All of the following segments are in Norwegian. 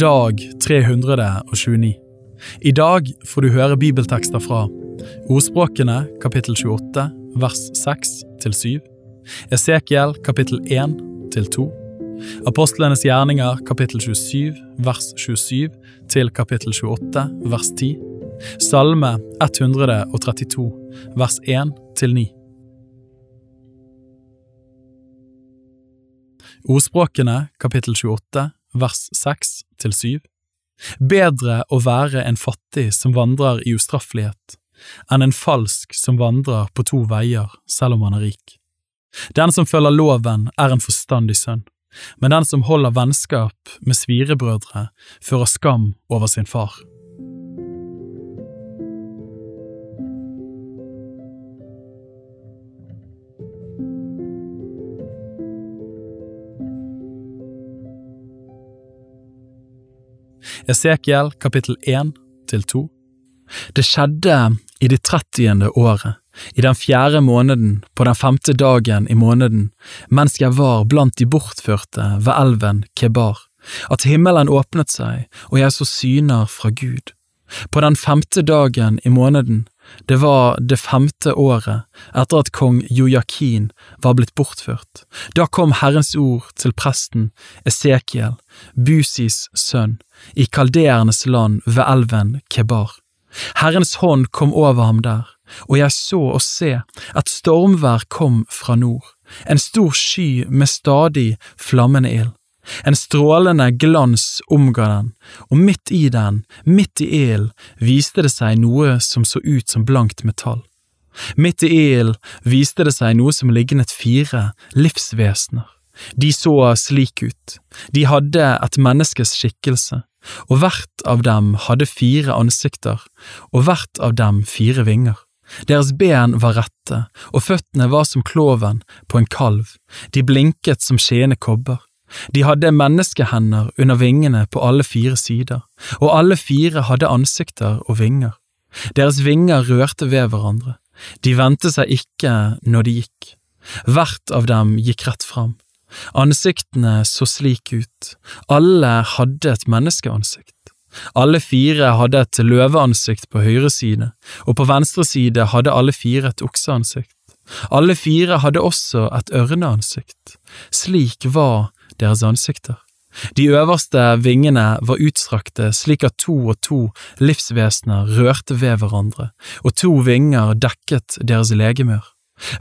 Dag 329. I dag får du høre bibeltekster fra Ordspråkene kapittel 28 vers 6 til 7, Esekiel kapittel 1 til 2, Apostlenes gjerninger kapittel 27 vers 27 til kapittel 28 vers 10, Salme 132 vers 1 til 9. Ordspråkene kapittel 28 vers 6 til 7. Bedre å være en fattig som vandrer i ustraffelighet, enn en falsk som vandrer på to veier selv om han er rik. Den som følger loven er en forstandig sønn, men den som holder vennskap med svirebrødre, fører skam over sin far. Esekiel kapittel 1 til 2 Det skjedde i det trettiende året, i den fjerde måneden, på den femte dagen i måneden, mens jeg var blant de bortførte ved elven Kebar, at himmelen åpnet seg, og jeg så syner fra Gud. På den femte dagen i måneden, det var det femte året etter at kong Jojakin var blitt bortført. Da kom Herrens ord til presten Esekiel, Busis sønn, i kaldeernes land ved elven Kebar. Herrens hånd kom over ham der, og jeg så og se, at stormvær kom fra nord, en stor sky med stadig flammende ild. En strålende glans omga den, og midt i den, midt i ilden, viste det seg noe som så ut som blankt metall. Midt i ilden viste det seg noe som lignet fire livsvesener. De så slik ut, de hadde et menneskes skikkelse, og hvert av dem hadde fire ansikter, og hvert av dem fire vinger. Deres ben var rette, og føttene var som kloven på en kalv, de blinket som skiende kobber. De hadde menneskehender under vingene på alle fire sider, og alle fire hadde ansikter og vinger. Deres vinger rørte ved hverandre, de vendte seg ikke når de gikk. Hvert av dem gikk rett fram. Ansiktene så slik ut, alle hadde et menneskeansikt. Alle fire hadde et løveansikt på høyre side, og på venstre side hadde alle fire et okseansikt. Alle fire hadde også et ørneansikt. Slik var deres ansikter. De øverste vingene var utstrakte slik at to og to livsvesener rørte ved hverandre, og to vinger dekket deres legemer.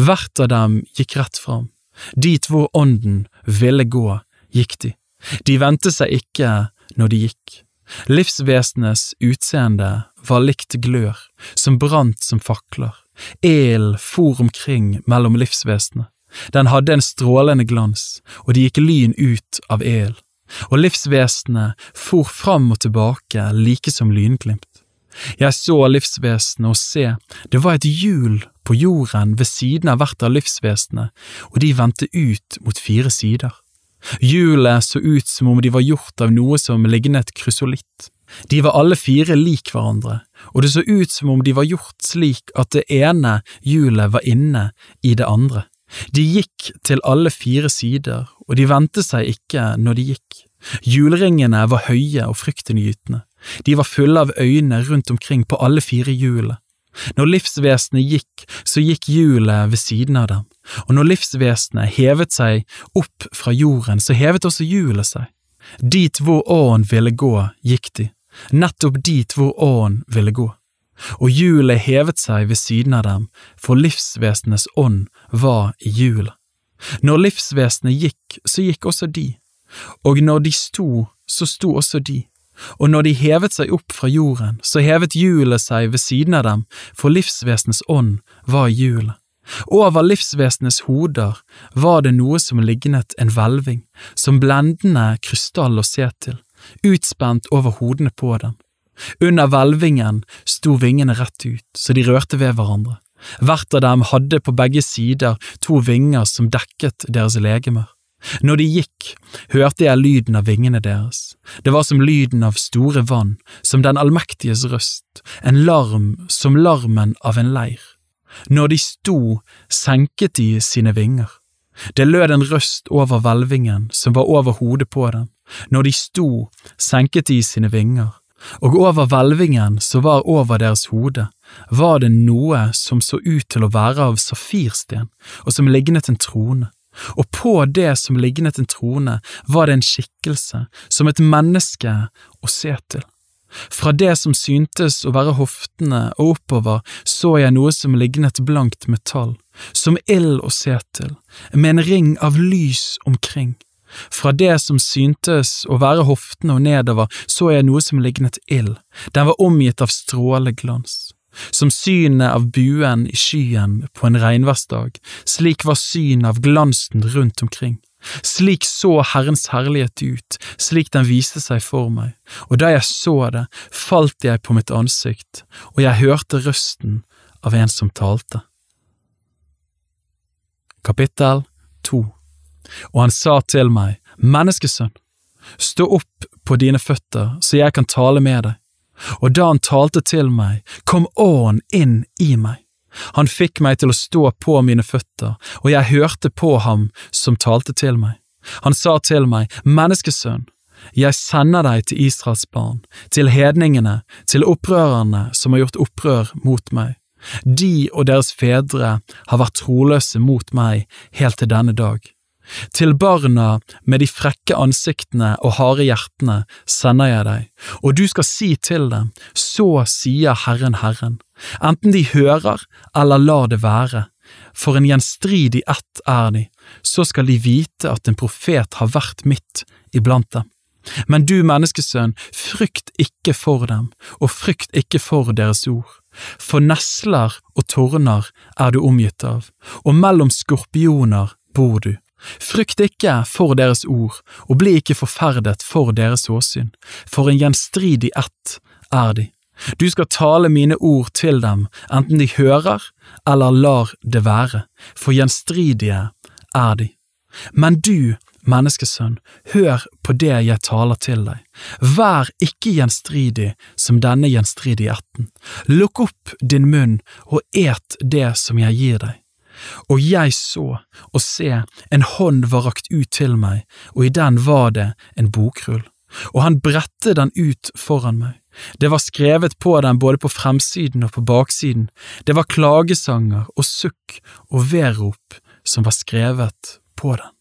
Hvert av dem gikk rett fram. Dit hvor ånden ville gå, gikk de. De vendte seg ikke når de gikk. Livsvesenets utseende var likt glør, som brant som fakler. Elen for omkring mellom livsvesenene. Den hadde en strålende glans, og det gikk lyn ut av elen, og livsvesenet for fram og tilbake like som lynglimt. Jeg så livsvesenet, og se, det var et hjul på jorden ved siden av hvert av livsvesenene, og de vendte ut mot fire sider. Hjulet så ut som om de var gjort av noe som lignet krysolitt. De var alle fire lik hverandre, og det så ut som om de var gjort slik at det ene hjulet var inne i det andre. De gikk til alle fire sider, og de vendte seg ikke når de gikk. Hjulringene var høye og fryktinngytende, de var fulle av øyne rundt omkring på alle fire hjulene. Når livsvesenet gikk, så gikk hjulet ved siden av dem, og når livsvesenet hevet seg opp fra jorden, så hevet også hjulet seg. Dit hvor åen ville gå, gikk de, nettopp dit hvor åen ville gå og hjulet hevet seg ved siden av dem, for livsvesenets ånd var i hjulet. Når livsvesenet gikk, så gikk også de, og når de sto, så sto også de, og når de hevet seg opp fra jorden, så hevet hjulet seg ved siden av dem, for livsvesenets ånd var i hjulet. Over livsvesenes hoder var det noe som lignet en hvelving, som blendende krystall å se til, utspent over hodene på dem under hvelvingen sto vingene rett ut, så de rørte ved hverandre. Hvert av dem hadde på begge sider to vinger som dekket deres legemer. Når de gikk, hørte jeg lyden av vingene deres. Det var som lyden av store vann, som den allmektiges røst, en larm som larmen av en leir. Når de sto, senket de sine vinger. Det lød en røst over hvelvingen som var over hodet på dem, Når de sto, senket de sine vinger, og over hvelvingen som var over deres hode, var det noe som så ut til å være av safirsten, og som lignet en trone. Og på det som lignet en trone, var det en skikkelse, som et menneske å se til. Fra det som syntes å være hoftene og oppover, så jeg noe som lignet blankt metall, som ild å se til, med en ring av lys omkring. Fra det som syntes å være hoftene og nedover, så jeg noe som lignet ild, den var omgitt av stråleglans. Som synet av buen i skyen på en regnværsdag, slik var synet av glansen rundt omkring. Slik så Herrens herlighet ut, slik den viste seg for meg, og da jeg så det, falt jeg på mitt ansikt, og jeg hørte røsten av en som talte. Kapittel 2 Og han sa til meg, Menneskesønn, stå opp på dine føtter så jeg kan tale med deg. Og da han talte til meg, kom åren inn i meg. Han fikk meg til å stå på mine føtter, og jeg hørte på ham som talte til meg. Han sa til meg, Menneskesønn, jeg sender deg til Israels barn, til hedningene, til opprørerne som har gjort opprør mot meg. De og deres fedre har vært troløse mot meg helt til denne dag. Til barna med de frekke ansiktene og harde hjertene sender jeg deg, og du skal si til dem, så sier Herren Herren, enten de hører eller lar det være, for en gjenstridig ett er de, så skal de vite at en profet har vært midt iblant dem. Men du, menneskesønn, frykt ikke for dem, og frykt ikke for deres ord. For nesler og torner er du omgitt av, og mellom skorpioner bor du. Frykt ikke for deres ord, og bli ikke forferdet for deres åsyn, for en gjenstridig ett er de. Du skal tale mine ord til dem, enten de hører eller lar det være, for gjenstridige er de. Men du, menneskesønn, hør på det jeg taler til deg. Vær ikke gjenstridig som denne gjenstridige ætten. Lukk opp din munn og et det som jeg gir deg. Og jeg så, og se, en hånd var rakt ut til meg, og i den var det en bokrull. Og han bredte den ut foran meg. Det var skrevet på den både på fremsiden og på baksiden, det var klagesanger og sukk og vedrop som var skrevet på den.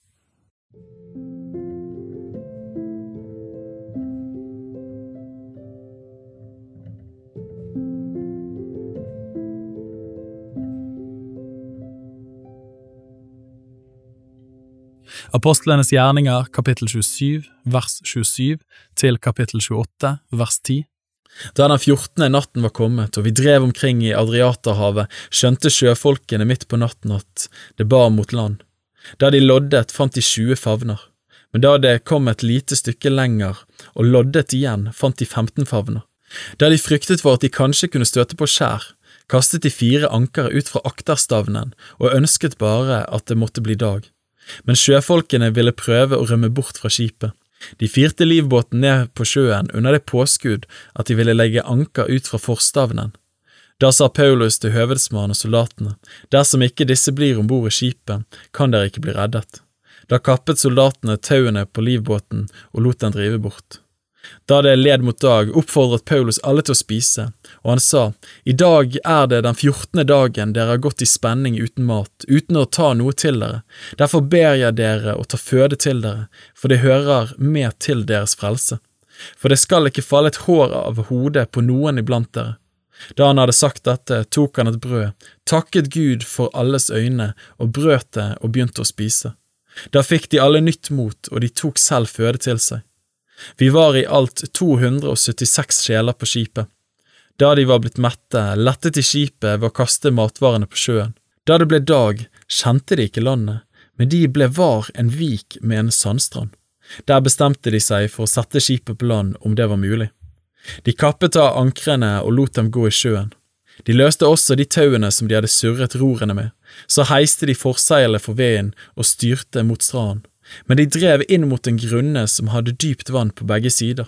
Apostlenes gjerninger kapittel 27 vers 27 til kapittel 28 vers 10. Da den fjortende natten var kommet og vi drev omkring i Adriaterhavet, skjønte sjøfolkene midt på natten at det bar mot land. Da de loddet, fant de tjue favner, men da det kom et lite stykke lenger og loddet igjen, fant de femten favner. Da de fryktet for at de kanskje kunne støte på skjær, kastet de fire ankeret ut fra akterstavnen og ønsket bare at det måtte bli dag. Men sjøfolkene ville prøve å rømme bort fra skipet. De firte livbåten ned på sjøen under det påskudd at de ville legge anker ut fra forstavnen. Da sa Paulus til høvedsmannen og soldatene, dersom ikke disse blir om bord i skipet, kan dere ikke bli reddet. Da kappet soldatene tauene på livbåten og lot den drive bort. Da det led mot dag, oppfordret Paulus alle til å spise, og han sa, I dag er det den fjortende dagen dere har gått i spenning uten mat, uten å ta noe til dere, derfor ber jeg dere å ta føde til dere, for det hører med til deres frelse. For det skal ikke falle et hår av hodet på noen iblant dere. Da han hadde sagt dette, tok han et brød, takket Gud for alles øyne og brøt det og begynte å spise. Da fikk de alle nytt mot, og de tok selv føde til seg. Vi var i alt 276 sjeler på skipet. Da de var blitt mette, lettet de skipet ved å kaste matvarene på sjøen. Da det ble dag, kjente de ikke landet, men de ble var en vik med en sandstrand. Der bestemte de seg for å sette skipet på land om det var mulig. De kappet av ankrene og lot dem gå i sjøen. De løste også de tauene som de hadde surret rorene med, så heiste de forseilet for veden og styrte mot stranden men de drev inn mot en grunne som hadde dypt vann på begge sider.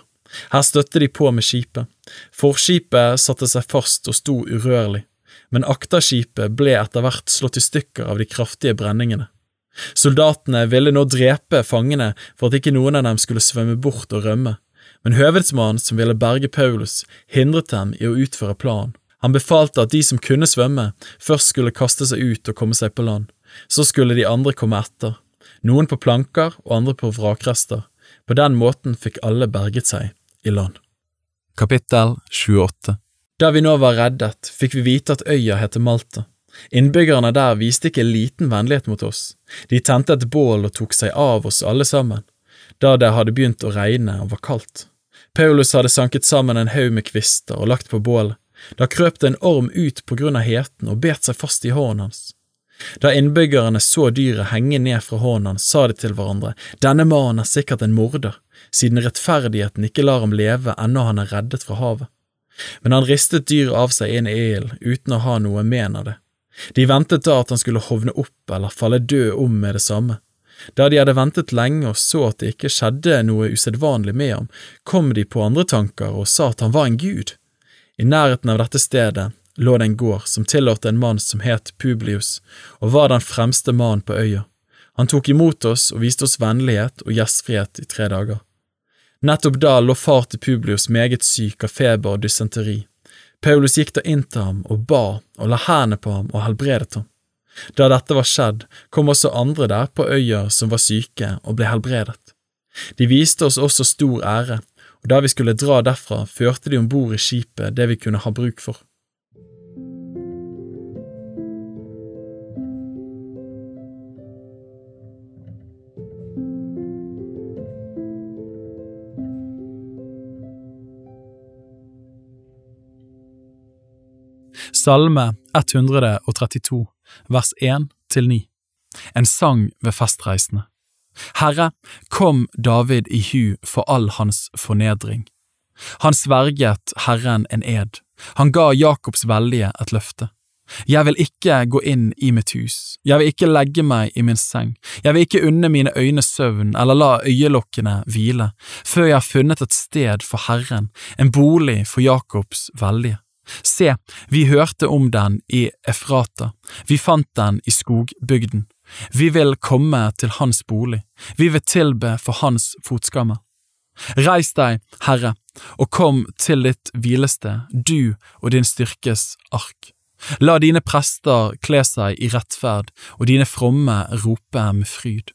Her støtte de på med skipet. Forskipet satte seg fast og sto urørlig, men akterskipet ble etter hvert slått i stykker av de kraftige brenningene. Soldatene ville nå drepe fangene for at ikke noen av dem skulle svømme bort og rømme, men høvedsmannen som ville berge Paulus, hindret dem i å utføre planen. Han befalte at de som kunne svømme, først skulle kaste seg ut og komme seg på land, så skulle de andre komme etter, noen på planker og andre på vrakrester. På den måten fikk alle berget seg i land. Kapittel 28 Da vi nå var reddet, fikk vi vite at øya heter Malta. Innbyggerne der viste ikke liten vennlighet mot oss. De tente et bål og tok seg av oss alle sammen, da det hadde begynt å regne og var kaldt. Paulus hadde sanket sammen en haug med kvister og lagt på bålet. Da krøp det en orm ut på grunn av heten og bet seg fast i hånden hans. Da innbyggerne så dyret henge ned fra hånden sa de til hverandre, denne mannen er sikkert en morder, siden rettferdigheten ikke lar ham leve ennå han er reddet fra havet. Men han ristet dyret av seg inn i ilden uten å ha noe men av det. De ventet da at han skulle hovne opp eller falle død om med det samme. Da de hadde ventet lenge og så at det ikke skjedde noe usedvanlig med ham, kom de på andre tanker og sa at han var en gud. I nærheten av dette stedet lå det en gård som tilhørte en mann som het Publius, og var den fremste mannen på øya. Han tok imot oss og viste oss vennlighet og gjestfrihet i tre dager. Nettopp da lå far til Publius meget syk av feber og dysenteri. Paulus gikk da inn til ham og ba og la hendene på ham og helbredet ham. Da dette var skjedd, kom også andre der på øya som var syke og ble helbredet. De viste oss også stor ære, og da vi skulle dra derfra, førte de om bord i skipet det vi kunne ha bruk for. Salme 132, vers 1 til 9 En sang ved festreisende Herre, kom David i hu for all hans fornedring. Han sverget Herren en ed, han ga Jakobs veldige et løfte. Jeg vil ikke gå inn i mitt hus, jeg vil ikke legge meg i min seng, jeg vil ikke unne mine øyne søvn eller la øyelokkene hvile, før jeg har funnet et sted for Herren, en bolig for Jakobs veldige. Se, vi hørte om den i Efrata, vi fant den i skogbygden. Vi vil komme til hans bolig, vi vil tilbe for hans fotskammer. Reis deg, Herre, og kom til ditt hvilested, du og din styrkes ark. La dine prester kle seg i rettferd, og dine fromme rope med fryd.